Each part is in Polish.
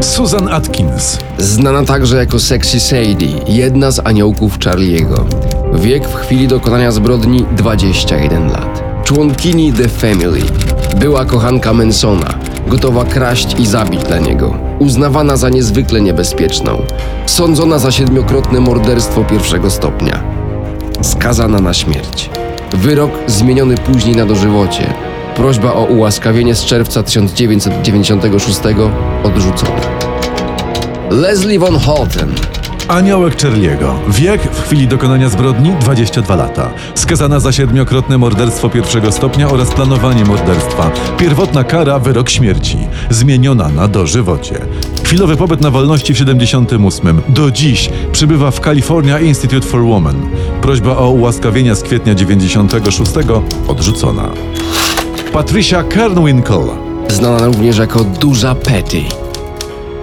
Susan Atkins. Znana także jako Sexy Sadie, jedna z aniołków Charlie'ego. Wiek w chwili dokonania zbrodni 21 lat. Członkini The Family. Była kochanka Mansona, gotowa kraść i zabić dla niego. Uznawana za niezwykle niebezpieczną. Sądzona za siedmiokrotne morderstwo pierwszego stopnia. Skazana na śmierć. Wyrok zmieniony później na dożywocie. Prośba o ułaskawienie z czerwca 1996 odrzucona. Leslie Von Houten. Aniołek Charlie'ego. Wiek w chwili dokonania zbrodni 22 lata. Skazana za siedmiokrotne morderstwo pierwszego stopnia oraz planowanie morderstwa. Pierwotna kara wyrok śmierci. Zmieniona na dożywocie. Chwilowy pobyt na wolności w 78. Do dziś przybywa w California Institute for Women. Prośba o ułaskawienia z kwietnia 96 odrzucona. Patricia Kernwinkle. znana również jako Duża Petty.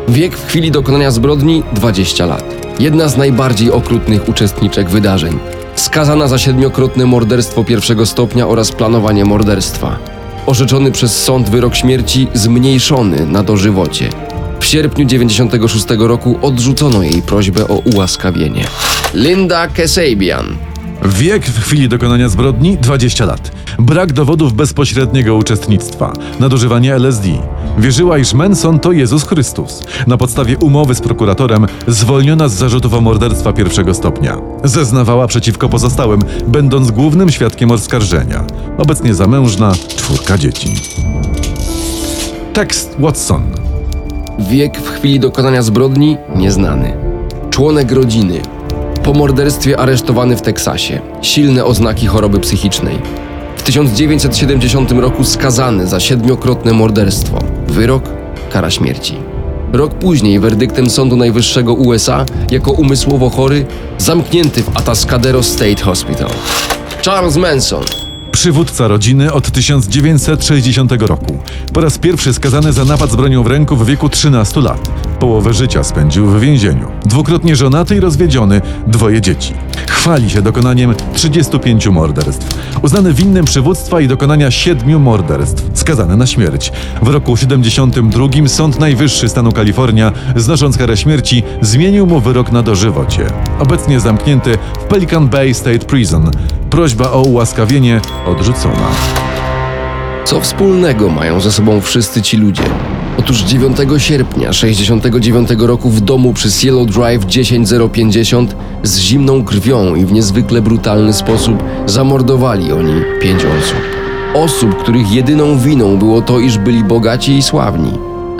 Wiek w chwili dokonania zbrodni 20 lat. Jedna z najbardziej okrutnych uczestniczek wydarzeń. Skazana za siedmiokrotne morderstwo pierwszego stopnia oraz planowanie morderstwa. Orzeczony przez sąd wyrok śmierci zmniejszony na dożywocie. W sierpniu 96 roku odrzucono jej prośbę o ułaskawienie. Linda Kasabian. Wiek w chwili dokonania zbrodni 20 lat. Brak dowodów bezpośredniego uczestnictwa. Nadużywanie LSD. Wierzyła, iż Manson to Jezus Chrystus. Na podstawie umowy z prokuratorem zwolniona z zarzutów o morderstwa pierwszego stopnia. Zeznawała przeciwko pozostałym, będąc głównym świadkiem oskarżenia. Obecnie zamężna, czwórka dzieci. Tekst Watson. Wiek w chwili dokonania zbrodni nieznany. Członek rodziny. Po morderstwie aresztowany w Teksasie. Silne oznaki choroby psychicznej. W 1970 roku skazany za siedmiokrotne morderstwo. Wyrok kara śmierci. Rok później werdyktem Sądu Najwyższego USA jako umysłowo chory zamknięty w Atascadero State Hospital. Charles Manson. Przywódca rodziny od 1960 roku. Po raz pierwszy skazany za napad z bronią w ręku w wieku 13 lat. Połowę życia spędził w więzieniu. Dwukrotnie żonaty i rozwiedziony, dwoje dzieci. Chwali się dokonaniem 35 morderstw. Uznany winnym przywództwa i dokonania siedmiu morderstw. Skazany na śmierć. W roku 72 Sąd Najwyższy stanu Kalifornia, znosząc karę śmierci, zmienił mu wyrok na dożywocie. Obecnie zamknięty w Pelican Bay State Prison. Prośba o ułaskawienie odrzucona. Co wspólnego mają ze sobą wszyscy ci ludzie? Otóż 9 sierpnia 69 roku w domu przy Cielo Drive 10050 z zimną krwią i w niezwykle brutalny sposób zamordowali oni pięć osób. Osób, których jedyną winą było to, iż byli bogaci i sławni.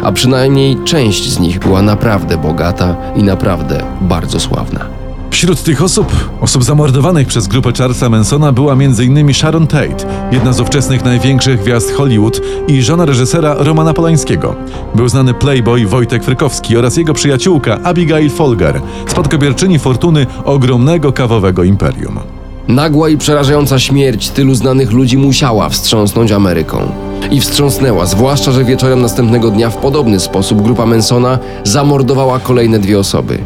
A przynajmniej część z nich była naprawdę bogata i naprawdę bardzo sławna. Wśród tych osób, osób zamordowanych przez grupę Charlesa Mansona była m.in. Sharon Tate, jedna z ówczesnych największych gwiazd Hollywood i żona reżysera Romana Polańskiego. Był znany playboy Wojtek Frykowski oraz jego przyjaciółka Abigail Folger, spadkobierczyni fortuny ogromnego kawowego imperium. Nagła i przerażająca śmierć tylu znanych ludzi musiała wstrząsnąć Ameryką. I wstrząsnęła, zwłaszcza, że wieczorem następnego dnia w podobny sposób grupa Mansona zamordowała kolejne dwie osoby.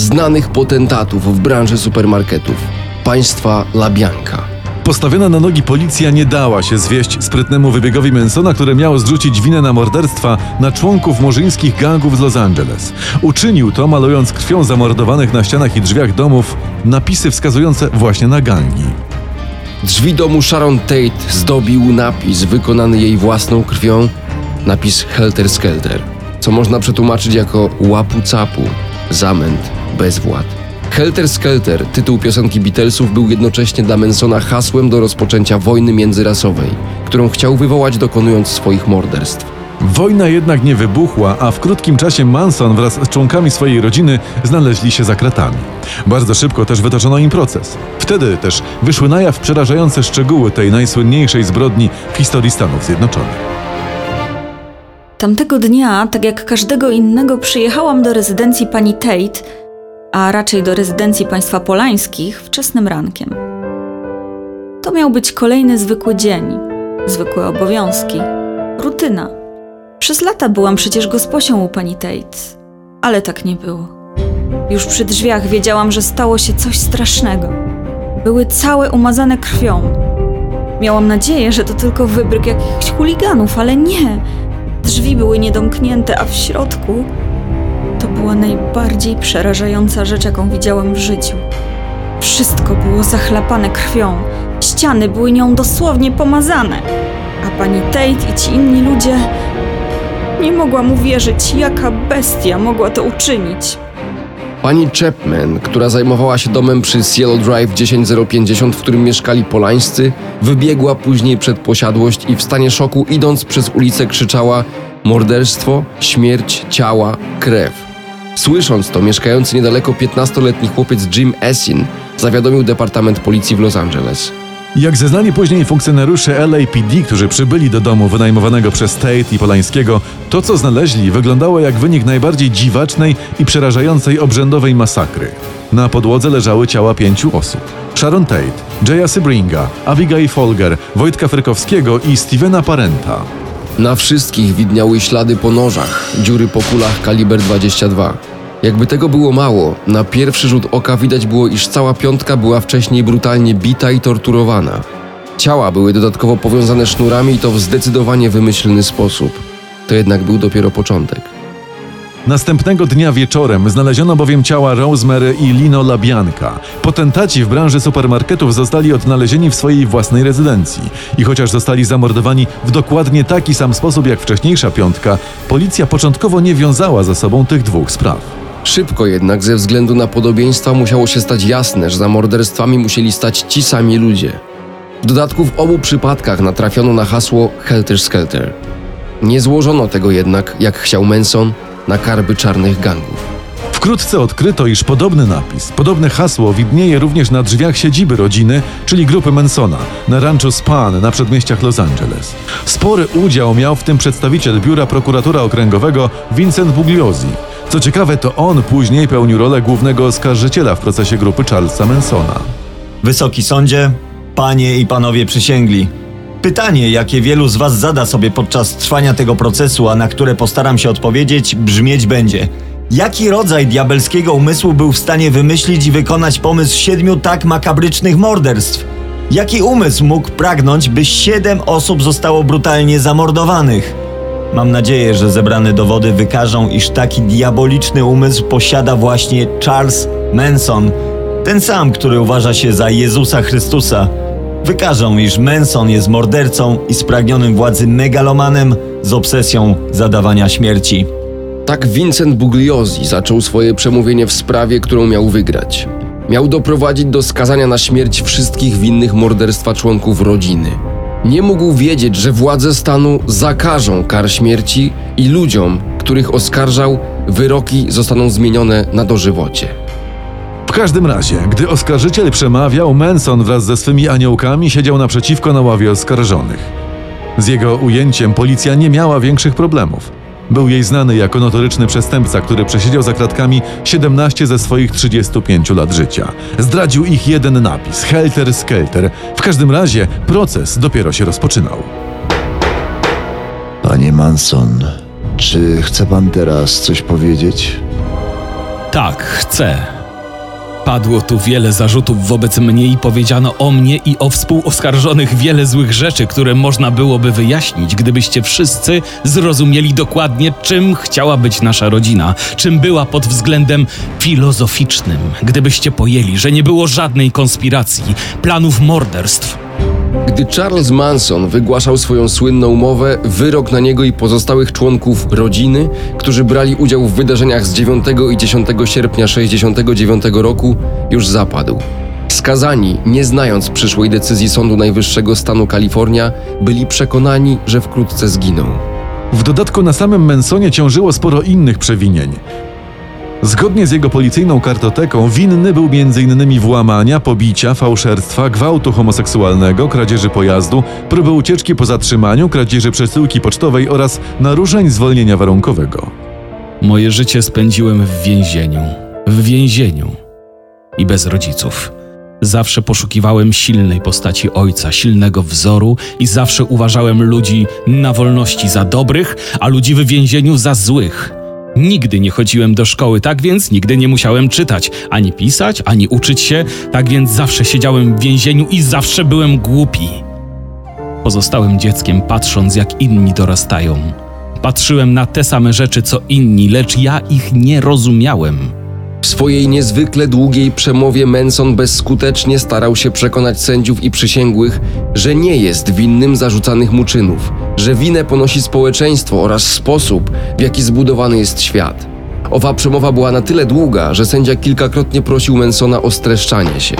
Znanych potentatów w branży supermarketów. Państwa Labianka. Postawiona na nogi policja nie dała się zwieść sprytnemu wybiegowi Mansona, które miało zrzucić winę na morderstwa na członków murzyńskich gangów z Los Angeles. Uczynił to malując krwią zamordowanych na ścianach i drzwiach domów napisy wskazujące właśnie na gangi. Drzwi domu Sharon Tate zdobił napis wykonany jej własną krwią, napis Helter Skelter, co można przetłumaczyć jako łapu capu, zamęt, bezwład. Helter Skelter, tytuł piosenki Beatlesów, był jednocześnie dla Mansona hasłem do rozpoczęcia wojny międzyrasowej, którą chciał wywołać dokonując swoich morderstw. Wojna jednak nie wybuchła, a w krótkim czasie Manson wraz z członkami swojej rodziny znaleźli się za kratami. Bardzo szybko też wytoczono im proces. Wtedy też wyszły na jaw przerażające szczegóły tej najsłynniejszej zbrodni w historii Stanów Zjednoczonych. Tamtego dnia, tak jak każdego innego, przyjechałam do rezydencji pani Tate, a raczej do rezydencji państwa Polańskich wczesnym rankiem. To miał być kolejny zwykły dzień, zwykłe obowiązki, rutyna. Przez lata byłam przecież gosposią u pani Tate, ale tak nie było. Już przy drzwiach wiedziałam, że stało się coś strasznego. Były całe umazane krwią. Miałam nadzieję, że to tylko wybryk jakichś chuliganów, ale nie. Drzwi były niedomknięte, a w środku była najbardziej przerażająca rzecz, jaką widziałam w życiu. Wszystko było zachlapane krwią, ściany były nią dosłownie pomazane, a pani Tate i ci inni ludzie. Nie mogłam uwierzyć, jaka bestia mogła to uczynić. Pani Chapman, która zajmowała się domem przy Cielo Drive 10050, w którym mieszkali Polańscy, wybiegła później przed posiadłość i w stanie szoku idąc przez ulicę krzyczała morderstwo, śmierć, ciała, krew. Słysząc to, mieszkający niedaleko 15-letni chłopiec Jim Essin zawiadomił Departament Policji w Los Angeles. Jak zeznali później funkcjonariusze LAPD, którzy przybyli do domu wynajmowanego przez Tate i Polańskiego, to co znaleźli wyglądało jak wynik najbardziej dziwacznej i przerażającej obrzędowej masakry. Na podłodze leżały ciała pięciu osób. Sharon Tate, Jaya Sebringa, Abigail Folger, Wojtka Frykowskiego i Stevena Parenta. Na wszystkich widniały ślady po nożach, dziury po kulach kaliber 22. Jakby tego było mało, na pierwszy rzut oka widać było, iż cała piątka była wcześniej brutalnie bita i torturowana. Ciała były dodatkowo powiązane sznurami i to w zdecydowanie wymyślny sposób. To jednak był dopiero początek. Następnego dnia wieczorem znaleziono bowiem ciała Rosemary i Lino Labianka. Potentaci w branży supermarketów zostali odnalezieni w swojej własnej rezydencji. I chociaż zostali zamordowani w dokładnie taki sam sposób jak wcześniejsza piątka, policja początkowo nie wiązała ze sobą tych dwóch spraw. Szybko jednak, ze względu na podobieństwa, musiało się stać jasne, że za morderstwami musieli stać ci sami ludzie. W dodatku w obu przypadkach natrafiono na hasło Helter Skelter. Nie złożono tego jednak, jak chciał Manson, na karby czarnych gangów. Wkrótce odkryto, iż podobny napis, podobne hasło widnieje również na drzwiach siedziby rodziny, czyli grupy Mansona, na Rancho Span na przedmieściach Los Angeles. Spory udział miał w tym przedstawiciel biura prokuratora okręgowego Vincent Bugliosi. Co ciekawe, to on później pełnił rolę głównego oskarżyciela w procesie grupy Charlesa Mansona. Wysoki sądzie, panie i panowie przysięgli. Pytanie, jakie wielu z was zada sobie podczas trwania tego procesu, a na które postaram się odpowiedzieć, brzmieć będzie. Jaki rodzaj diabelskiego umysłu był w stanie wymyślić i wykonać pomysł siedmiu tak makabrycznych morderstw? Jaki umysł mógł pragnąć, by siedem osób zostało brutalnie zamordowanych? Mam nadzieję, że zebrane dowody wykażą, iż taki diaboliczny umysł posiada właśnie Charles Manson, ten sam, który uważa się za Jezusa Chrystusa. Wykażą, iż Manson jest mordercą i spragnionym władzy megalomanem z obsesją zadawania śmierci. Tak Vincent Bugliosi zaczął swoje przemówienie w sprawie, którą miał wygrać. Miał doprowadzić do skazania na śmierć wszystkich winnych morderstwa członków rodziny. Nie mógł wiedzieć, że władze stanu zakażą kar śmierci i ludziom, których oskarżał, wyroki zostaną zmienione na dożywocie. W każdym razie, gdy oskarżyciel przemawiał, Manson wraz ze swymi aniołkami siedział naprzeciwko na ławie oskarżonych. Z jego ujęciem policja nie miała większych problemów. Był jej znany jako notoryczny przestępca, który przesiedział za kratkami 17 ze swoich 35 lat życia. Zdradził ich jeden napis Helter Skelter. W każdym razie proces dopiero się rozpoczynał. Panie Manson, czy chce pan teraz coś powiedzieć? Tak, chcę. Padło tu wiele zarzutów wobec mnie i powiedziano o mnie i o współoskarżonych wiele złych rzeczy, które można byłoby wyjaśnić, gdybyście wszyscy zrozumieli dokładnie, czym chciała być nasza rodzina, czym była pod względem filozoficznym, gdybyście pojęli, że nie było żadnej konspiracji, planów morderstw, Gdy Charles Manson wygłaszał swoją słynną mowę, wyrok na niego i pozostałych członków rodziny, którzy brali udział w wydarzeniach z 9 i 10 sierpnia 69 roku, już zapadł. Skazani, nie znając przyszłej decyzji Sądu Najwyższego stanu Kalifornia, byli przekonani, że wkrótce zginą. W dodatku na samym Mansonie ciążyło sporo innych przewinień. Zgodnie z jego policyjną kartoteką winny był m.in. włamania, pobicia, fałszerstwa, gwałtu homoseksualnego, kradzieży pojazdu, próby ucieczki po zatrzymaniu, kradzieży przesyłki pocztowej oraz naruszeń zwolnienia warunkowego. Moje życie spędziłem w więzieniu. W więzieniu. I bez rodziców. Zawsze poszukiwałem silnej postaci ojca, silnego wzoru i zawsze uważałem ludzi na wolności za dobrych, a ludzi w więzieniu za złych. Nigdy nie chodziłem do szkoły, tak więc nigdy nie musiałem czytać, ani pisać, ani uczyć się, tak więc zawsze siedziałem w więzieniu i zawsze byłem głupi. Pozostałem dzieckiem, patrząc jak inni dorastają. Patrzyłem na te same rzeczy co inni, lecz ja ich nie rozumiałem. W swojej niezwykle długiej przemowie Manson bezskutecznie starał się przekonać sędziów i przysięgłych, że nie jest winnym zarzucanych mu czynów, że winę ponosi społeczeństwo oraz sposób, w jaki zbudowany jest świat. Owa przemowa była na tyle długa, że sędzia kilkakrotnie prosił Mansona o streszczanie się.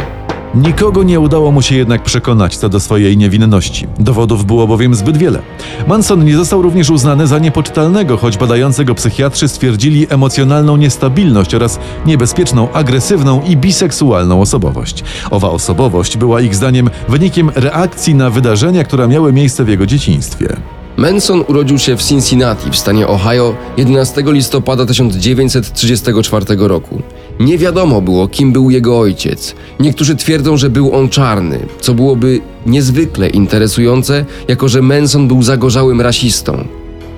Nikogo nie udało mu się jednak przekonać co do swojej niewinności. Dowodów było bowiem zbyt wiele. Manson nie został również uznany za niepoczytalnego, choć badający go psychiatrzy stwierdzili emocjonalną niestabilność oraz niebezpieczną, agresywną i biseksualną osobowość. Owa osobowość była ich zdaniem wynikiem reakcji na wydarzenia, które miały miejsce w jego dzieciństwie. Manson urodził się w Cincinnati w stanie Ohio 11 listopada 1934 roku. Nie wiadomo było, kim był jego ojciec. Niektórzy twierdzą, że był on czarny, co byłoby niezwykle interesujące, jako że Manson był zagorzałym rasistą.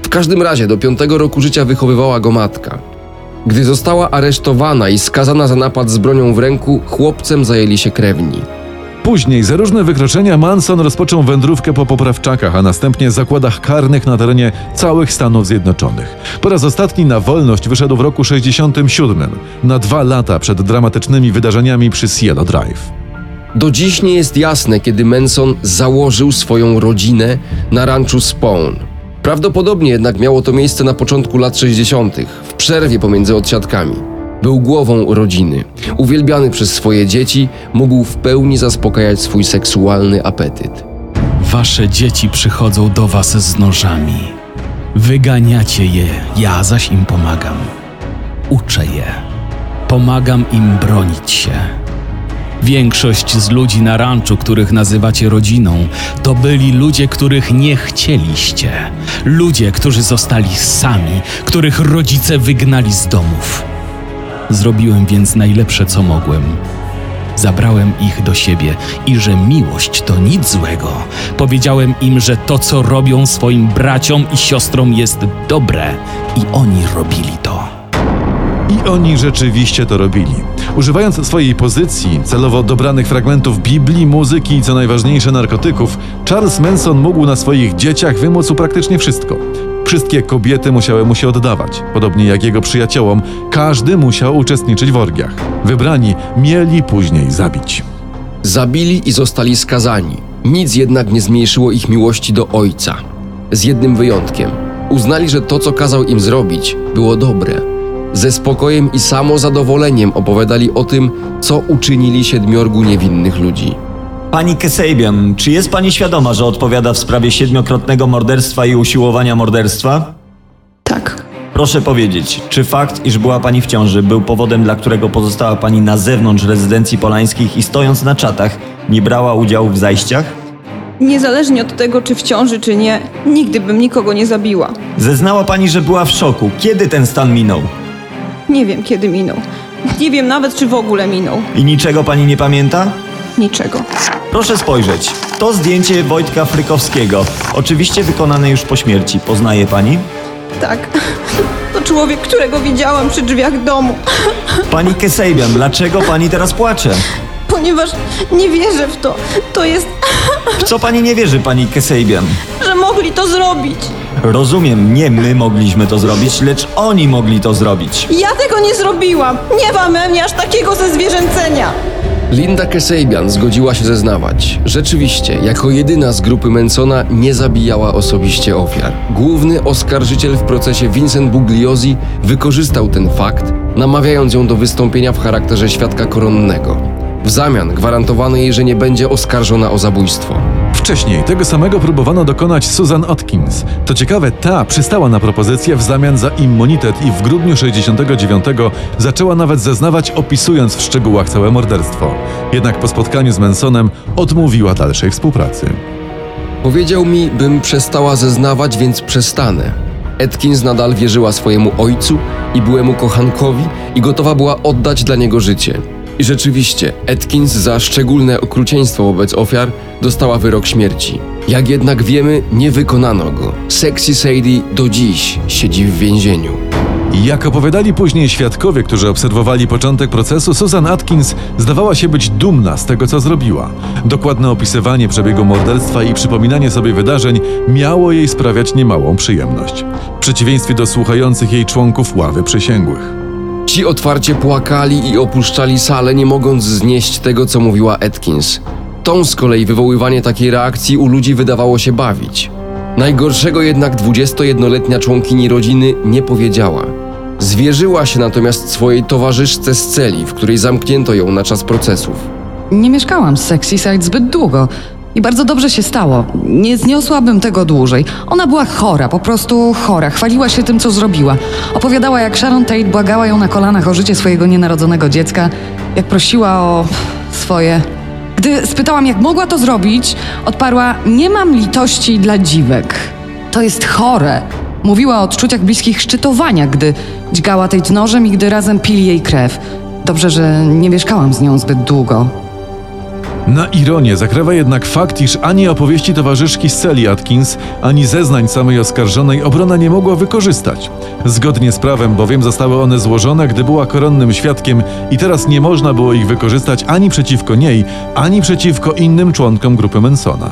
W każdym razie do piątego roku życia wychowywała go matka. Gdy została aresztowana i skazana za napad z bronią w ręku, chłopcem zajęli się krewni. Później za różne wykroczenia Manson rozpoczął wędrówkę po poprawczakach, a następnie zakładach karnych na terenie całych Stanów Zjednoczonych. Po raz ostatni na wolność wyszedł w roku 67, na dwa lata przed dramatycznymi wydarzeniami przy Cielo Drive. Do dziś nie jest jasne, kiedy Manson założył swoją rodzinę na ranczu Spawn. Prawdopodobnie jednak miało to miejsce na początku lat 60., w przerwie pomiędzy odsiadkami. Był głową rodziny. Uwielbiany przez swoje dzieci, mógł w pełni zaspokajać swój seksualny apetyt. Wasze dzieci przychodzą do was z nożami. Wyganiacie je, ja zaś im pomagam. Uczę je. Pomagam im bronić się. Większość z ludzi na ranczu, których nazywacie rodziną, to byli ludzie, których nie chcieliście. Ludzie, którzy zostali sami, których rodzice wygnali z domów. Zrobiłem więc najlepsze, co mogłem. Zabrałem ich do siebie i że miłość to nic złego. Powiedziałem im, że to, co robią swoim braciom i siostrom, jest dobre i oni robili to. I oni rzeczywiście to robili. Używając swojej pozycji, celowo dobranych fragmentów Biblii, muzyki i co najważniejsze narkotyków, Charles Manson mógł na swoich dzieciach wymóc praktycznie wszystko. Wszystkie kobiety musiały mu się oddawać, podobnie jak jego przyjaciołom, każdy musiał uczestniczyć w orgiach. Wybrani mieli później zabić. Zabili i zostali skazani. Nic jednak nie zmniejszyło ich miłości do ojca. Z jednym wyjątkiem. Uznali, że to, co kazał im zrobić, było dobre. Ze spokojem i samozadowoleniem opowiadali o tym, co uczynili siedmiorgu niewinnych ludzi. Pani Kesabian, czy jest pani świadoma, że odpowiada w sprawie siedmiokrotnego morderstwa i usiłowania morderstwa? Tak. Proszę powiedzieć, czy fakt, iż była pani w ciąży, był powodem, dla którego pozostała pani na zewnątrz rezydencji polańskich i stojąc na czatach, nie brała udziału w zajściach? Niezależnie od tego, czy w ciąży, czy nie, nigdy bym nikogo nie zabiła. Zeznała pani, że była w szoku. Kiedy ten stan minął? Nie wiem, kiedy minął. Nie wiem nawet, czy w ogóle minął. I niczego pani nie pamięta? Niczego. Proszę spojrzeć. To zdjęcie Wojtka Frykowskiego. Oczywiście wykonane już po śmierci. Poznaje pani? Tak. To człowiek, którego widziałam przy drzwiach domu. Pani Kesabian, dlaczego pani teraz płacze? Ponieważ nie wierzę w to. To jest, W co pani nie wierzy, pani Kesabian? że mogli to zrobić. Rozumiem, nie my mogliśmy to zrobić, lecz oni mogli to zrobić. Ja tego nie zrobiłam. Nie ma we mnie aż takiego ze zwierzęcenia. Linda Kesabian zgodziła się zeznawać. Rzeczywiście, jako jedyna z grupy Mansona nie zabijała osobiście ofiar. Główny oskarżyciel w procesie Vincent Bugliosi wykorzystał ten fakt, namawiając ją do wystąpienia w charakterze świadka koronnego. W zamian gwarantowano jej, że nie będzie oskarżona o zabójstwo. Wcześniej tego samego próbowano dokonać Susan Atkins. To ciekawe, ta przystała na propozycję w zamian za immunitet i w grudniu 69 zaczęła nawet zeznawać, opisując w szczegółach całe morderstwo. Jednak po spotkaniu z Mansonem odmówiła dalszej współpracy. Powiedział mi, bym przestała zeznawać, więc przestanę. Atkins nadal wierzyła swojemu ojcu i byłemu kochankowi i gotowa była oddać dla niego życie. I rzeczywiście, Atkins za szczególne okrucieństwo wobec ofiar dostała wyrok śmierci. Jak jednak wiemy, nie wykonano go. Sexy Sadie do dziś siedzi w więzieniu. Jak opowiadali później świadkowie, którzy obserwowali początek procesu, Susan Atkins zdawała się być dumna z tego, co zrobiła. Dokładne opisywanie przebiegu morderstwa i przypominanie sobie wydarzeń miało jej sprawiać niemałą przyjemność. W przeciwieństwie do słuchających jej członków ławy przysięgłych. Ci otwarcie płakali i opuszczali salę, nie mogąc znieść tego, co mówiła Atkins. Tą z kolei wywoływanie takiej reakcji u ludzi wydawało się bawić. Najgorszego jednak 21-letnia członkini rodziny nie powiedziała. Zwierzyła się natomiast swojej towarzyszce z celi, w której zamknięto ją na czas procesów. Nie mieszkałam z Sexy Side zbyt długo i bardzo dobrze się stało. Nie zniosłabym tego dłużej. Ona była chora, po prostu chora. Chwaliła się tym, co zrobiła. Opowiadała, jak Sharon Tate błagała ją na kolanach o życie swojego nienarodzonego dziecka, jak prosiła o swoje. Gdy spytałam, jak mogła to zrobić, odparła: Nie mam litości dla dziwek. To jest chore. Mówiła o odczuciach bliskich szczytowania, gdy dźgała Tate nożem i gdy razem pili jej krew. Dobrze, że nie mieszkałam z nią zbyt długo. Na ironię zakrawa jednak fakt, iż ani opowieści towarzyszki celi Atkins, ani zeznań samej oskarżonej obrona nie mogła wykorzystać. Zgodnie z prawem bowiem zostały one złożone, gdy była koronnym świadkiem i teraz nie można było ich wykorzystać ani przeciwko niej, ani przeciwko innym członkom grupy Mansona.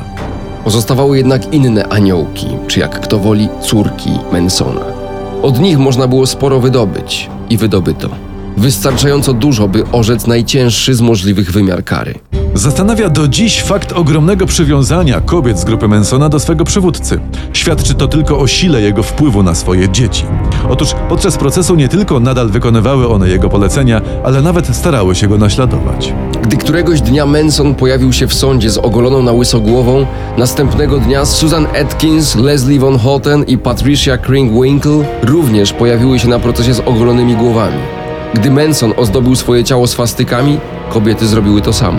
Pozostawały jednak inne aniołki, czy jak kto woli, córki Mansona. Od nich można było sporo wydobyć i wydobyto. Wystarczająco dużo, by orzec najcięższy z możliwych wymiar kary. Zastanawia do dziś fakt ogromnego przywiązania kobiet z grupy Mansona do swego przywódcy. Świadczy to tylko o sile jego wpływu na swoje dzieci. Otóż podczas procesu nie tylko nadal wykonywały one jego polecenia, ale nawet starały się go naśladować. Gdy któregoś dnia Manson pojawił się w sądzie z ogoloną na łyso głową, następnego dnia Susan Atkins, Leslie Von Houten i Patricia Kringwinkle również pojawiły się na procesie z ogolonymi głowami. Gdy Manson ozdobił swoje ciało swastykami, kobiety zrobiły to samo.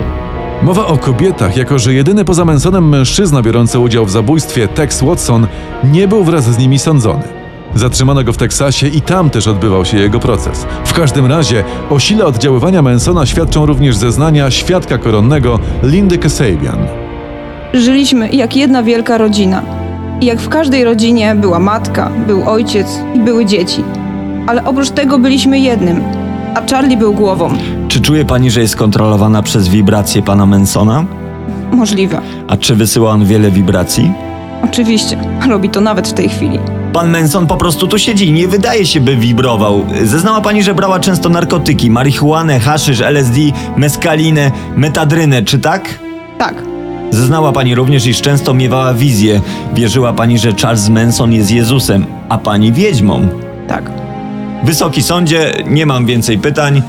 Mowa o kobietach, jako że jedyny poza Mansonem mężczyzna biorący udział w zabójstwie, Tex Watson, nie był wraz z nimi sądzony. Zatrzymano go w Teksasie i tam też odbywał się jego proces. W każdym razie o sile oddziaływania Mansona świadczą również zeznania świadka koronnego Lindy Kasabian. Żyliśmy jak jedna wielka rodzina. I jak w każdej rodzinie była matka, był ojciec i były dzieci. Ale oprócz tego byliśmy jednym, a Charlie był głową. Czy czuje pani, że jest kontrolowana przez wibracje pana Mansona? Możliwe. A czy wysyła on wiele wibracji? Oczywiście. Robi to nawet w tej chwili. Pan Manson po prostu tu siedzi i nie wydaje się, by wibrował. Zeznała pani, że brała często narkotyki, marihuanę, haszysz, LSD, meskalinę, metadrynę, czy tak? Tak. Zeznała pani również, iż często miewała wizje. Wierzyła pani, że Charles Manson jest Jezusem, a pani wiedźmą. Tak. Wysoki sądzie, nie mam więcej pytań.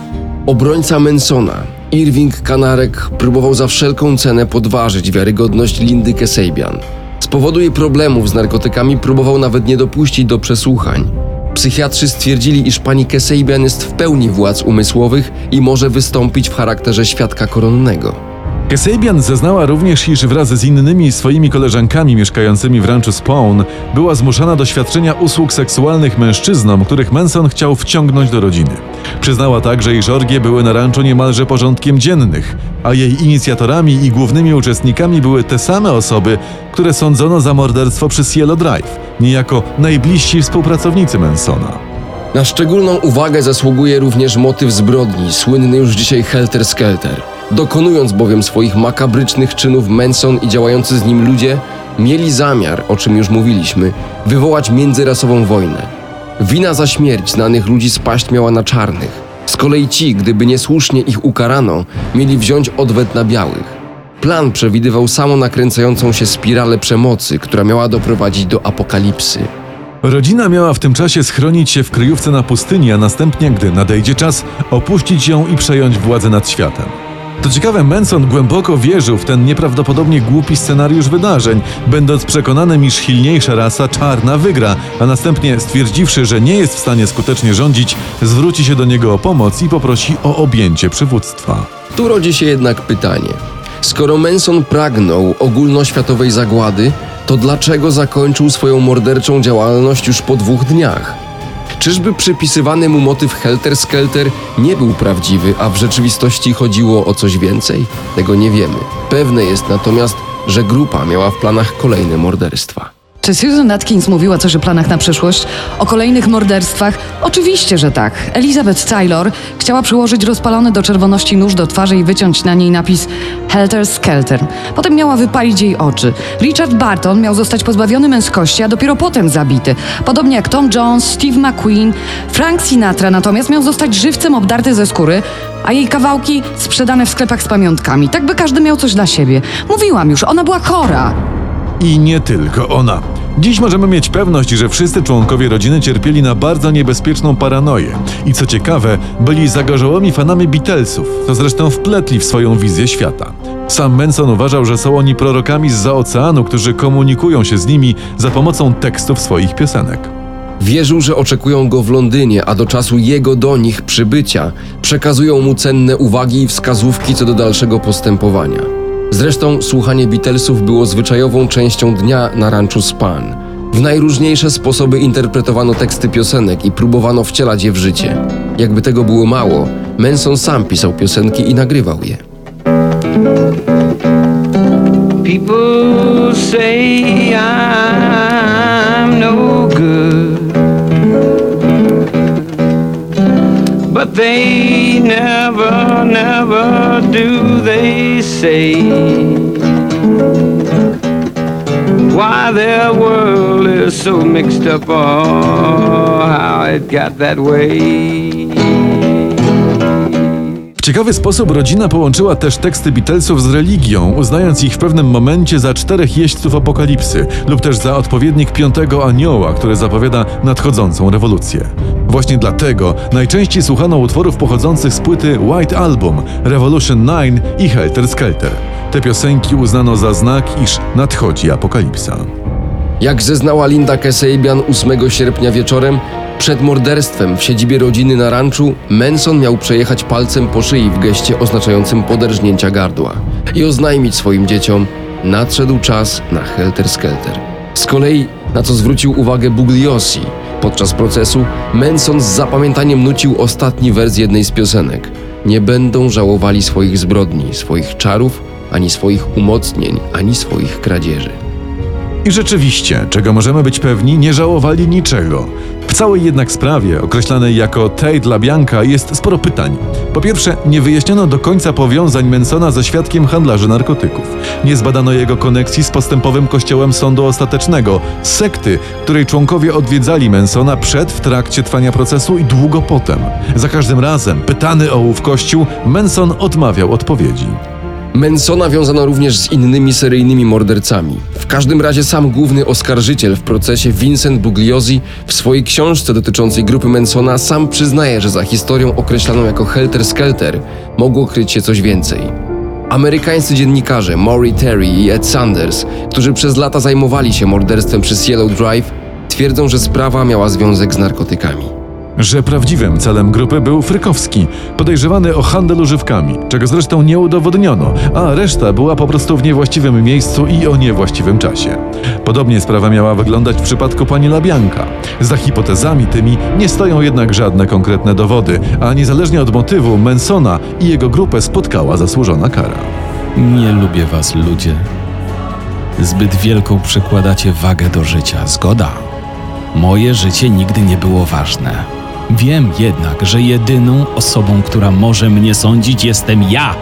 Obrońca Mansona, Irving Kanarek, próbował za wszelką cenę podważyć wiarygodność Lindy Kasabian. Z powodu jej problemów z narkotykami próbował nawet nie dopuścić do przesłuchań. Psychiatrzy stwierdzili, iż pani Kasabian jest w pełni władz umysłowych i może wystąpić w charakterze świadka koronnego. Kasabian zeznała również, iż wraz z innymi swoimi koleżankami mieszkającymi w ranczu Spawn była zmuszana do świadczenia usług seksualnych mężczyznom, których Manson chciał wciągnąć do rodziny. Przyznała także, iż orgie były na ranczu niemalże porządkiem dziennych, a jej inicjatorami i głównymi uczestnikami były te same osoby, które sądzono za morderstwo przy Cielo Drive, niejako najbliżsi współpracownicy Mansona. Na szczególną uwagę zasługuje również motyw zbrodni, słynny już dzisiaj Helter Skelter. Dokonując bowiem swoich makabrycznych czynów Manson i działający z nim ludzie, mieli zamiar, o czym już mówiliśmy, wywołać międzyrasową wojnę. Wina za śmierć znanych ludzi spaść miała na czarnych. Z kolei ci, gdyby niesłusznie ich ukarano, mieli wziąć odwet na białych. Plan przewidywał samo nakręcającą się spiralę przemocy, która miała doprowadzić do apokalipsy. Rodzina miała w tym czasie schronić się w kryjówce na pustyni, a następnie, gdy nadejdzie czas, opuścić ją i przejąć władzę nad światem. To ciekawe, Manson głęboko wierzył w ten nieprawdopodobnie głupi scenariusz wydarzeń, będąc przekonanym, iż silniejsza rasa czarna wygra, a następnie stwierdziwszy, że nie jest w stanie skutecznie rządzić, zwróci się do niego o pomoc i poprosi o objęcie przywództwa. Tu rodzi się jednak pytanie. Skoro Manson pragnął ogólnoświatowej zagłady, to dlaczego zakończył swoją morderczą działalność już po dwóch dniach? Czyżby przypisywany mu motyw Helter Skelter nie był prawdziwy, a w rzeczywistości chodziło o coś więcej? Tego nie wiemy. Pewne jest natomiast, że grupa miała w planach kolejne morderstwa. Czy Susan Atkins mówiła coś o planach na przyszłość? O kolejnych morderstwach? Oczywiście, że tak. Elizabeth Taylor chciała przyłożyć rozpalony do czerwoności nóż do twarzy i wyciąć na niej napis Helter Skelter. Potem miała wypalić jej oczy. Richard Barton miał zostać pozbawiony męskości, a dopiero potem zabity. Podobnie jak Tom Jones, Steve McQueen. Frank Sinatra natomiast miał zostać żywcem obdarty ze skóry, a jej kawałki sprzedane w sklepach z pamiątkami. Tak by każdy miał coś dla siebie. Mówiłam już, ona była chora. I nie tylko ona. Dziś możemy mieć pewność, że wszyscy członkowie rodziny cierpieli na bardzo niebezpieczną paranoję. I co ciekawe, byli zagorzałymi fanami Beatlesów, co zresztą wpletli w swoją wizję świata. Sam Manson uważał, że są oni prorokami z oceanu, którzy komunikują się z nimi za pomocą tekstów swoich piosenek. Wierzył, że oczekują go w Londynie, a do czasu jego do nich przybycia przekazują mu cenne uwagi i wskazówki co do dalszego postępowania. Zresztą słuchanie Beatlesów było zwyczajową częścią dnia na ranczu Span. W najróżniejsze sposoby interpretowano teksty piosenek i próbowano wcielać je w życie. Jakby tego było mało, Manson sam pisał piosenki i nagrywał je. People say I'm they never, never do. They say why their world is so mixed up, oh, how it got that way. Ciekawy sposób rodzina połączyła też teksty Beatlesów z religią, uznając ich w pewnym momencie za czterech jeźdźców apokalipsy lub też za odpowiednik piątego anioła, który zapowiada nadchodzącą rewolucję. Właśnie dlatego najczęściej słuchano utworów pochodzących z płyty White Album, Revolution 9 i Helter Skelter. Te piosenki uznano za znak, iż nadchodzi apokalipsa. Jak zeznała Linda Kesabian 8 sierpnia wieczorem, przed morderstwem w siedzibie rodziny na ranczu Manson miał przejechać palcem po szyi w geście oznaczającym poderżnięcia gardła i oznajmić swoim dzieciom, nadszedł czas na helter skelter. Z kolei, na co zwrócił uwagę Bugliosi, podczas procesu Manson z zapamiętaniem nucił ostatni wers jednej z piosenek. Nie będą żałowali swoich zbrodni, swoich czarów, ani swoich umocnień, ani swoich kradzieży. I rzeczywiście, czego możemy być pewni, nie żałowali niczego. W całej jednak sprawie, określanej jako Tate LaBianca, jest sporo pytań. Po pierwsze, nie wyjaśniono do końca powiązań Mansona ze świadkiem handlarzy narkotyków. Nie zbadano jego koneksji z postępowym kościołem sądu ostatecznego, sekty, której członkowie odwiedzali Mansona przed, w trakcie trwania procesu i długo potem. Za każdym razem, pytany o ów kościół, Manson odmawiał odpowiedzi. Mansona wiązano również z innymi seryjnymi mordercami. W każdym razie sam główny oskarżyciel w procesie Vincent Bugliosi w swojej książce dotyczącej grupy Mansona sam przyznaje, że za historią określaną jako Helter Skelter mogło kryć się coś więcej. Amerykańscy dziennikarze Maury Terry i Ed Sanders, którzy przez lata zajmowali się morderstwem przy Yellow Drive, twierdzą, że sprawa miała związek z narkotykami. Że prawdziwym celem grupy był Frykowski, podejrzewany o handel używkami, czego zresztą nie udowodniono, a reszta była po prostu w niewłaściwym miejscu i o niewłaściwym czasie. Podobnie sprawa miała wyglądać w przypadku pani Labianka. Za hipotezami tymi nie stoją jednak żadne konkretne dowody, a niezależnie od motywu Mansona i jego grupę spotkała zasłużona kara. Nie lubię was, ludzie. Zbyt wielką przykładacie wagę do życia. Zgoda. Moje życie nigdy nie było ważne. Wiem jednak, że jedyną osobą, która może mnie sądzić, jestem ja.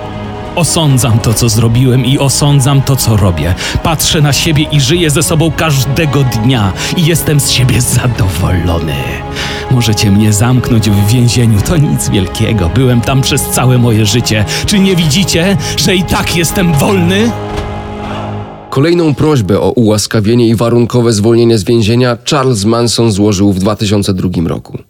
Osądzam to, co zrobiłem i osądzam to, co robię. Patrzę na siebie i żyję ze sobą każdego dnia i jestem z siebie zadowolony. Możecie mnie zamknąć w więzieniu, to nic wielkiego. Byłem tam przez całe moje życie. Czy nie widzicie, że i tak jestem wolny? Kolejną prośbę o ułaskawienie i warunkowe zwolnienie z więzienia Charles Manson złożył w 2002 roku.